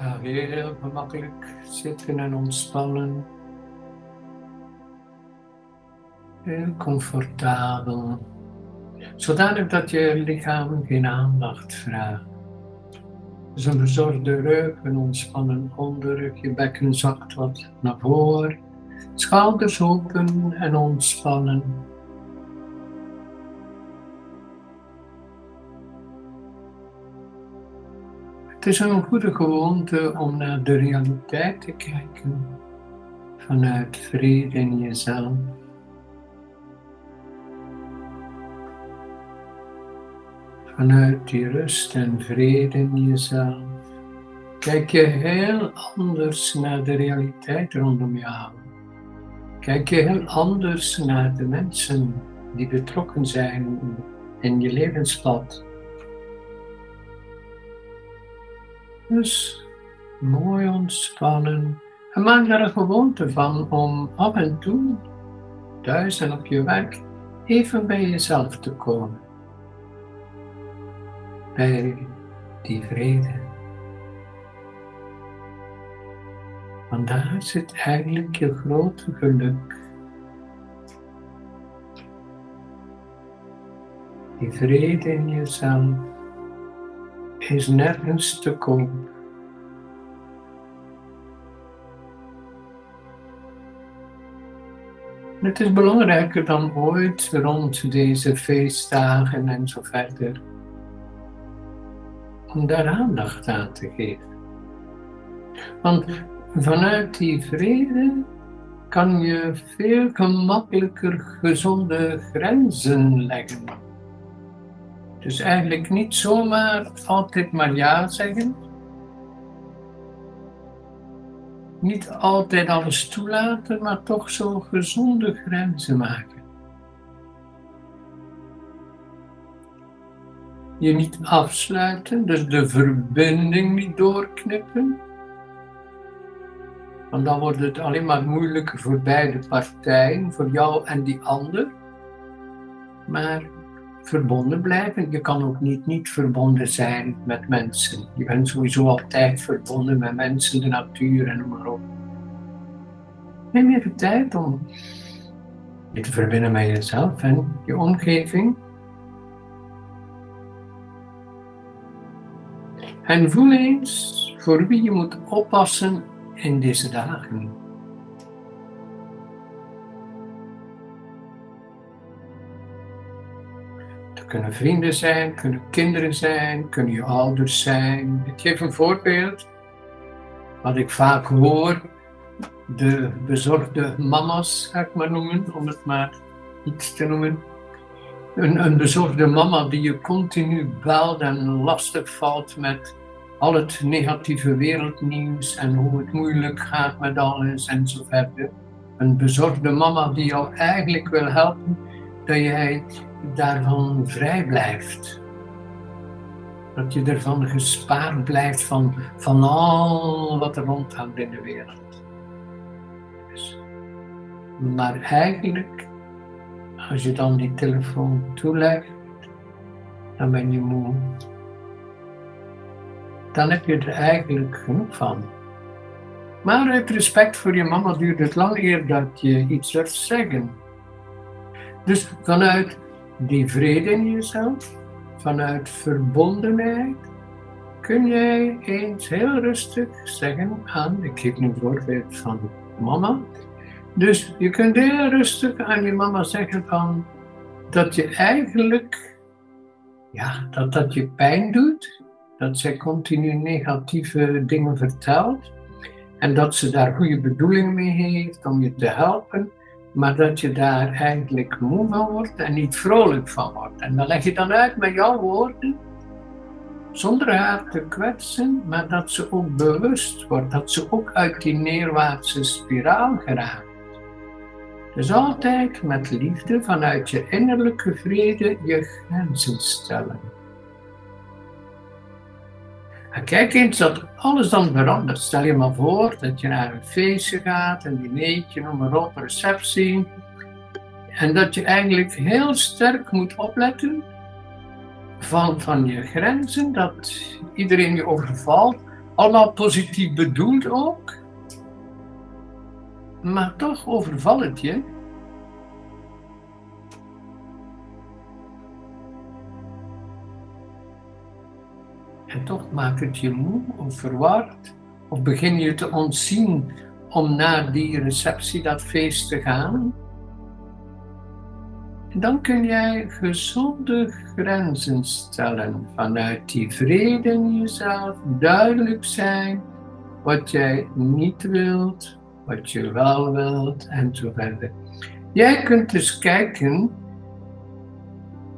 Ga heel gemakkelijk zitten en ontspannen. Heel comfortabel. Zodanig dat je lichaam geen aandacht vraagt. Dus een verzorgde rug, een ontspannen onderrug, je bekken zakt wat naar voren. Schouders open en ontspannen. Het is een goede gewoonte om naar de realiteit te kijken vanuit vrede in jezelf. Vanuit die rust en vrede in jezelf kijk je heel anders naar de realiteit rondom jou. Kijk je heel anders naar de mensen die betrokken zijn in je levenspad. Dus mooi ontspannen. En maak daar een gewoonte van om af en toe, thuis en op je werk, even bij jezelf te komen. Bij die vrede. Want daar zit eigenlijk je grote geluk. Die vrede in jezelf is nergens te koop. Het is belangrijker dan ooit rond deze feestdagen en zo verder om daar aandacht aan te geven. Want vanuit die vrede kan je veel gemakkelijker gezonde grenzen leggen. Dus eigenlijk niet zomaar altijd maar ja zeggen. Niet altijd alles toelaten, maar toch zo gezonde grenzen maken. Je niet afsluiten, dus de verbinding niet doorknippen. Want dan wordt het alleen maar moeilijker voor beide partijen, voor jou en die ander. Maar verbonden blijven. Je kan ook niet niet verbonden zijn met mensen. Je bent sowieso altijd verbonden met mensen, de natuur en noem maar op. Neem even tijd om je te verbinden met jezelf en je omgeving. En voel eens voor wie je moet oppassen in deze dagen. Kunnen vrienden zijn, kunnen kinderen zijn, kunnen je ouders zijn. Ik geef een voorbeeld. Wat ik vaak hoor, de bezorgde mama's, ga ik maar noemen, om het maar iets te noemen. Een, een bezorgde mama die je continu belt en lastig valt met al het negatieve wereldnieuws en hoe het moeilijk gaat met alles en zo verder. Een bezorgde mama die jou eigenlijk wil helpen dat jij daarvan vrij blijft. Dat je ervan gespaard blijft van, van al wat er rondhangt in de wereld. Dus, maar eigenlijk, als je dan die telefoon toelegt, dan ben je moe. Dan heb je er eigenlijk genoeg van. Maar uit respect voor je mama duurt het lang eer dat je iets durft zeggen. Dus vanuit die vrede in jezelf, vanuit verbondenheid, kun jij eens heel rustig zeggen aan, ik geef een voorbeeld van mama. Dus je kunt heel rustig aan je mama zeggen van dat je eigenlijk, ja, dat dat je pijn doet, dat zij continu negatieve dingen vertelt en dat ze daar goede bedoelingen mee heeft om je te helpen maar dat je daar eigenlijk moe van wordt en niet vrolijk van wordt. En dan leg je dan uit met jouw woorden, zonder haar te kwetsen, maar dat ze ook bewust wordt, dat ze ook uit die neerwaartse spiraal geraakt. Dus altijd met liefde vanuit je innerlijke vrede je grenzen stellen. Kijk eens dat alles dan verandert. Stel je maar voor dat je naar een feestje gaat, een dinertje, noem maar op, receptie. En dat je eigenlijk heel sterk moet opletten van, van je grenzen, dat iedereen je overvalt allemaal positief bedoeld ook. Maar toch overvalt het je. Toch maakt het je moe of verward. Of begin je te ontzien om naar die receptie, dat feest te gaan. En dan kun jij gezonde grenzen stellen vanuit die vrede in jezelf, duidelijk zijn wat jij niet wilt, wat je wel wilt en zo verder. Jij kunt dus kijken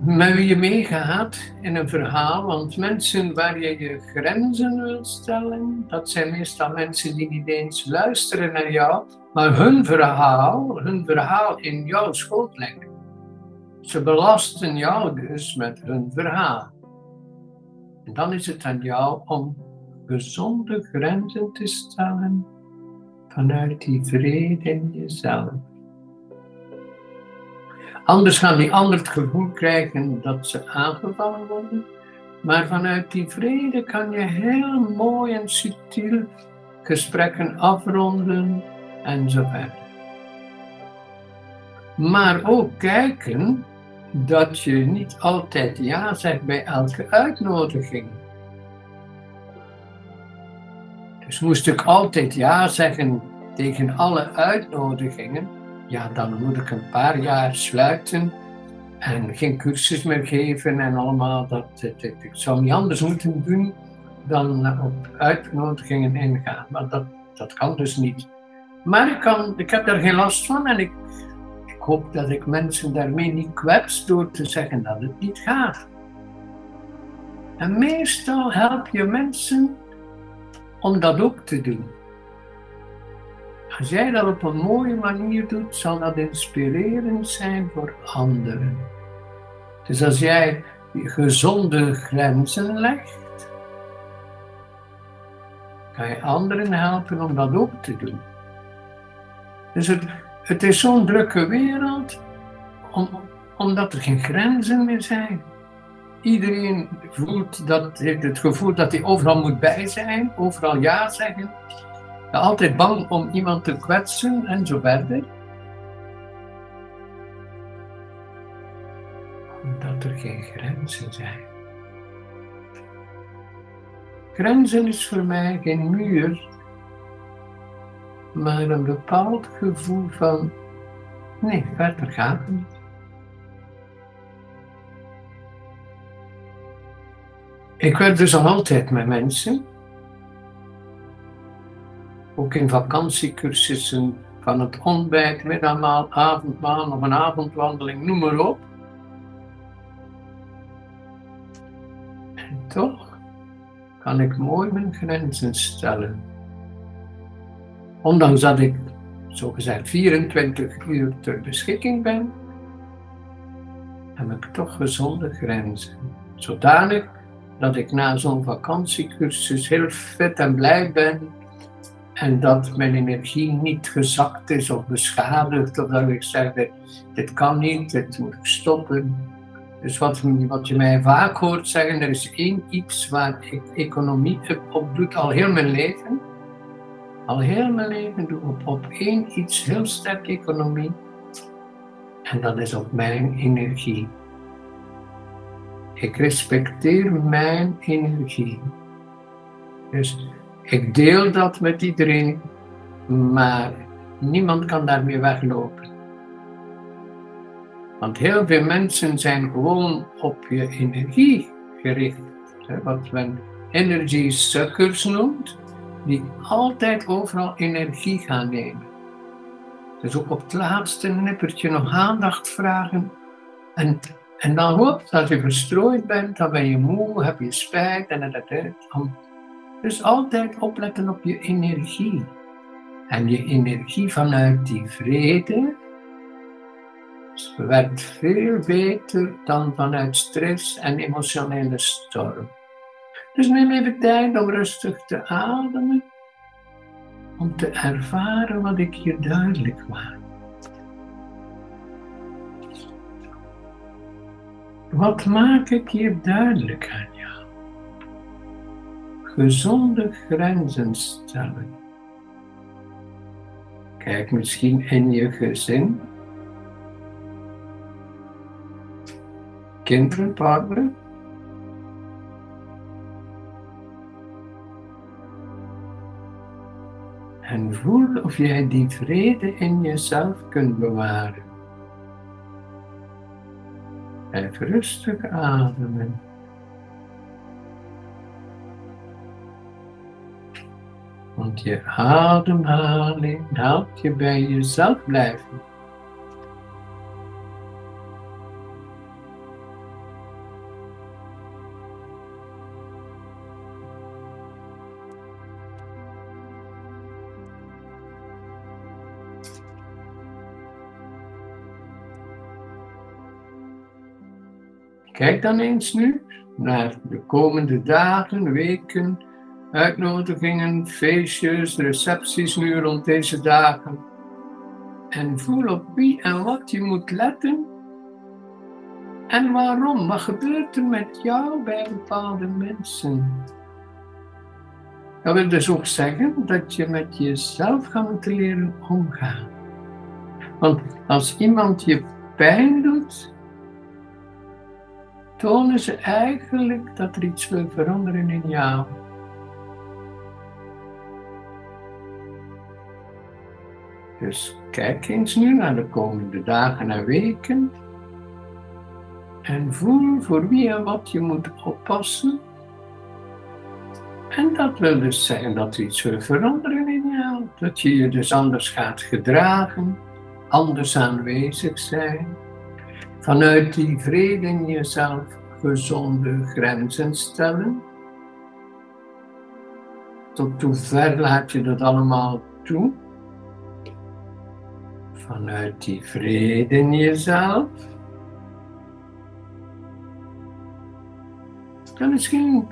met wie je meegaat in een verhaal, want mensen waar je je grenzen wilt stellen, dat zijn meestal mensen die niet eens luisteren naar jou, maar hun verhaal, hun verhaal in jouw schoot leggen. Ze belasten jou dus met hun verhaal. En dan is het aan jou om gezonde grenzen te stellen vanuit die vrede in jezelf. Anders gaan die anderen het gevoel krijgen dat ze aangevallen worden. Maar vanuit die vrede kan je heel mooi en subtiel gesprekken afronden en zo. Maar ook kijken dat je niet altijd ja zegt bij elke uitnodiging. Dus moest ik altijd ja zeggen tegen alle uitnodigingen, ja, dan moet ik een paar jaar sluiten en geen cursus meer geven en allemaal. Dat, dat, ik zou niet anders moeten doen dan op uitnodigingen ingaan. Maar dat, dat kan dus niet. Maar ik, kan, ik heb daar geen last van en ik, ik hoop dat ik mensen daarmee niet kwets door te zeggen dat het niet gaat. En meestal help je mensen om dat ook te doen. Als jij dat op een mooie manier doet, zal dat inspirerend zijn voor anderen. Dus als jij gezonde grenzen legt, kan je anderen helpen om dat ook te doen. Dus het, het is zo'n drukke wereld, om, omdat er geen grenzen meer zijn. Iedereen voelt dat, heeft het gevoel dat hij overal moet bij zijn, overal ja zeggen altijd bang om iemand te kwetsen en zo verder. Omdat er geen grenzen zijn. Grenzen is voor mij geen muur, maar een bepaald gevoel van nee, verder gaat het niet. Ik werk dus al altijd met mensen ook in vakantiecursussen van het ontbijt, middagmaal, avondmaal of een avondwandeling, noem maar op. En toch kan ik mooi mijn grenzen stellen. Ondanks dat ik zogezegd 24 uur ter beschikking ben, heb ik toch gezonde grenzen. Zodanig dat ik na zo'n vakantiecursus heel fit en blij ben en dat mijn energie niet gezakt is of beschadigd, of dat ik zeg, dit, kan niet, dit moet ik stoppen. Dus wat, wat je mij vaak hoort zeggen, er is één iets waar ik economie op doe, al heel mijn leven. Al heel mijn leven doe ik op één iets heel sterk economie. En dat is op mijn energie. Ik respecteer mijn energie. Dus ik deel dat met iedereen, maar niemand kan daarmee weglopen. Want heel veel mensen zijn gewoon op je energie gericht. Wat men energy suckers noemt, die altijd overal energie gaan nemen. Dus ook op het laatste nippertje nog aandacht vragen. En, en dan hoop dat je verstrooid bent, dan ben je moe, heb je spijt en dat, dat, dus altijd opletten op je energie. En je energie vanuit die vrede werkt veel beter dan vanuit stress en emotionele storm. Dus neem even tijd om rustig te ademen, om te ervaren wat ik hier duidelijk maak. Wat maak ik hier duidelijk? Gezonde grenzen stellen. Kijk misschien in je gezin. Kinderen, partner. En voel of jij die vrede in jezelf kunt bewaren. Even rustig ademen. Want je ademhaling helpt je bij jezelf blijven. Kijk dan eens nu naar de komende dagen, weken, uitnodigingen, feestjes, recepties nu rond deze dagen. En voel op wie en wat je moet letten. En waarom? Wat gebeurt er met jou bij bepaalde mensen? Dat wil dus ook zeggen dat je met jezelf gaat moeten leren omgaan. Want als iemand je pijn doet, tonen ze eigenlijk dat er iets wil veranderen in jou. Dus kijk eens nu naar de komende dagen en weken en voel voor wie en wat je moet oppassen. En dat wil dus zeggen dat er iets wil veranderen in jou, dat je je dus anders gaat gedragen, anders aanwezig zijn Vanuit die vrede in jezelf gezonde grenzen stellen. Tot hoe ver laat je dat allemaal toe? Vanuit die vrede in jezelf. Dan misschien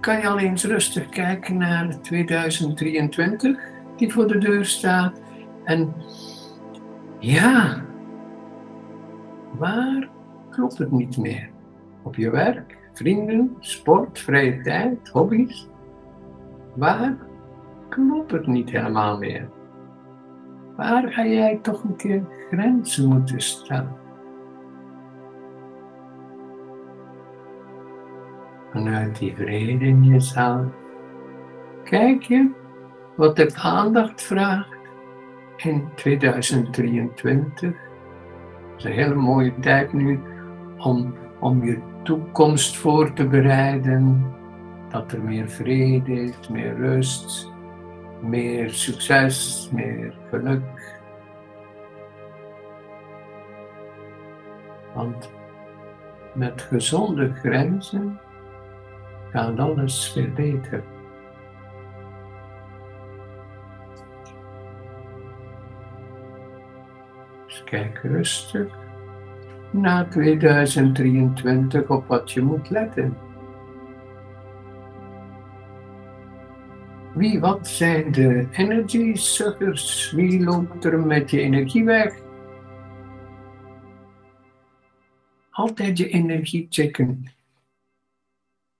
kan je al eens rustig kijken naar 2023 die voor de deur staat. En ja, Waar klopt het niet meer? Op je werk, vrienden, sport, vrije tijd, hobby's? Waar klopt het niet helemaal meer? Waar ga jij toch een keer grenzen moeten stellen? Vanuit die vrede in jezelf. Kijk je wat de aandacht vraagt in 2023 is een hele mooie tijd nu om, om je toekomst voor te bereiden. Dat er meer vrede is, meer rust, meer succes, meer geluk. Want met gezonde grenzen gaat alles veel beter. kijk rustig na 2023 op wat je moet letten. Wie, wat zijn de energy suckers? Wie loopt er met je energie weg? Altijd je energie checken.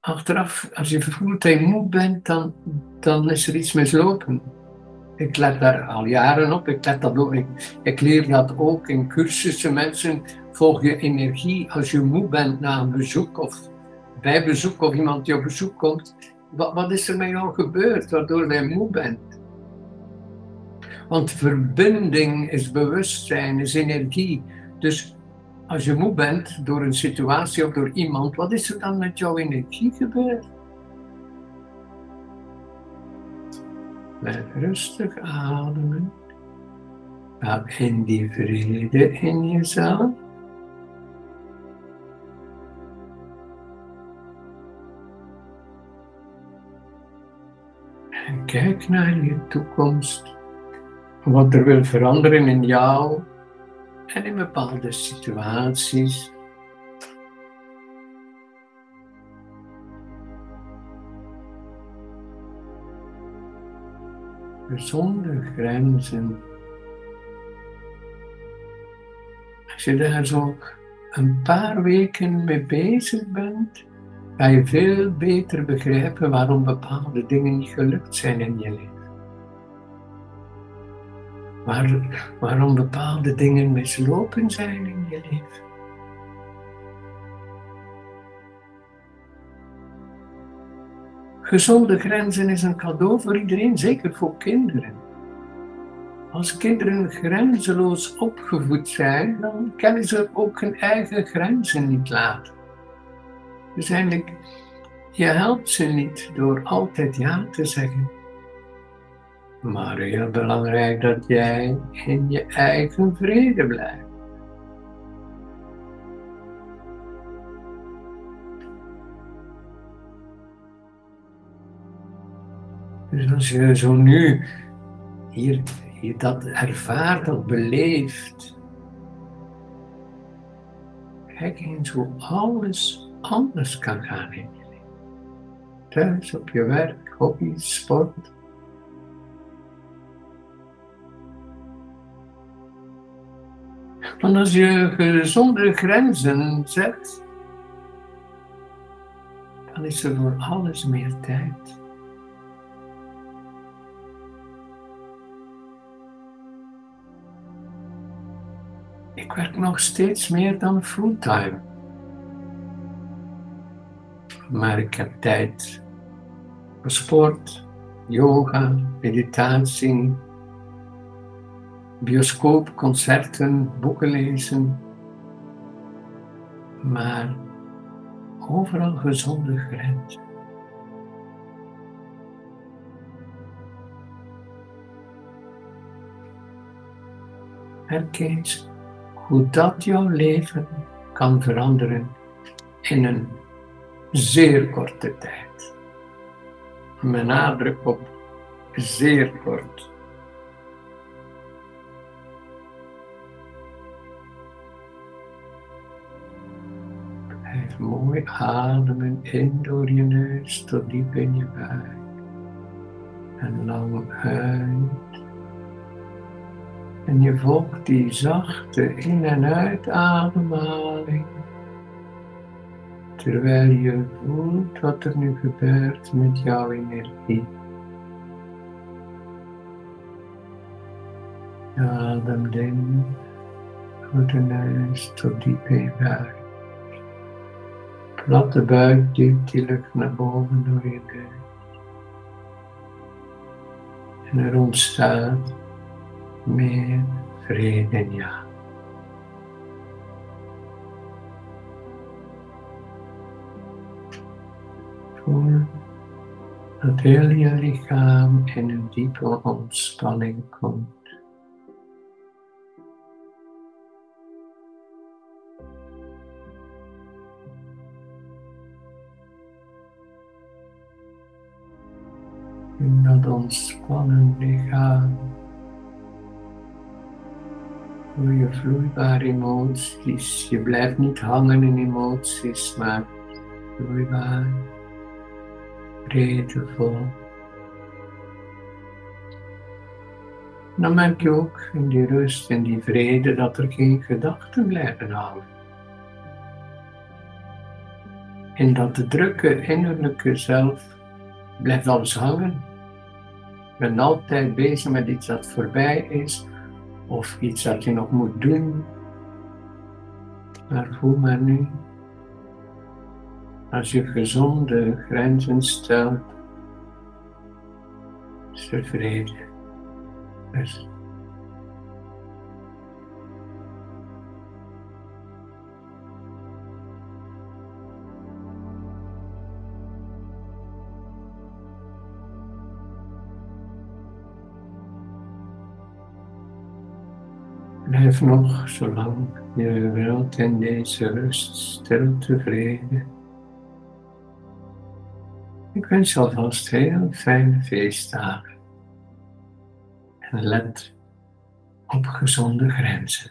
Achteraf, als je voelt dat je moe bent, dan, dan is er iets mislopen. Ik let daar al jaren op. Ik, let dat ik leer dat ook in cursussen. Mensen volg je energie als je moe bent na een bezoek of bij bezoek of iemand die op bezoek komt. Wat, wat is er met jou gebeurd waardoor jij moe bent? Want verbinding is bewustzijn, is energie. Dus als je moe bent door een situatie of door iemand, wat is er dan met jouw energie gebeurd? Blijf rustig ademen. Ga in die vrede in jezelf. Kijk naar je toekomst. Wat er wil veranderen in jou en in bepaalde situaties. zonder grenzen. Als je daar zo een paar weken mee bezig bent, ga je veel beter begrijpen waarom bepaalde dingen niet gelukt zijn in je leven. Waar, waarom bepaalde dingen mislopen zijn in je leven. Gezonde grenzen is een cadeau voor iedereen, zeker voor kinderen. Als kinderen grenzeloos opgevoed zijn, dan kennen ze ook hun eigen grenzen niet laten. Dus eigenlijk, je helpt ze niet door altijd ja te zeggen. Maar heel belangrijk dat jij in je eigen vrede blijft. Dus als je zo nu hier, hier dat ervaart, dat beleeft, kijk eens hoe alles anders kan gaan in je leven. Thuis, op je werk, hobby, sport. Want als je gezonde grenzen zet, dan is er voor alles meer tijd. Ik werk nog steeds meer dan fulltime. Maar ik heb tijd voor sport, yoga, meditatie, bioscoop, concerten, boeken lezen. Maar overal gezonde grenzen. Herken hoe dat jouw leven kan veranderen in een zeer korte tijd. Met nadruk op zeer kort. Blijf mooi ademen in door je neus tot diep in je buik. En lang uit. En je volgt die zachte in- en uitademhaling. Terwijl je voelt wat er nu gebeurt met jouw energie. Je ademt in door de neus tot diep in buik. Platte buik duwt die lucht naar boven door je neus. En er ontstaat meer vrede in jou. Voel dat heel je lichaam in een diepe ontspanning komt. In dat ontspannen lichaam Voel je vloeibare emoties. Je blijft niet hangen in emoties, maar vloeibaar, vredevol. Dan merk je ook in die rust en die vrede dat er geen gedachten blijven hangen. En dat de drukke innerlijke zelf blijft alles hangen. Ik ben altijd bezig met iets dat voorbij is of iets dat je nog moet doen. Maar voel maar nu, als je gezonde grenzen stelt, is Blijf nog zolang je wilt in deze rust stil tevreden. Ik wens alvast heel fijne feestdagen. En let op gezonde grenzen.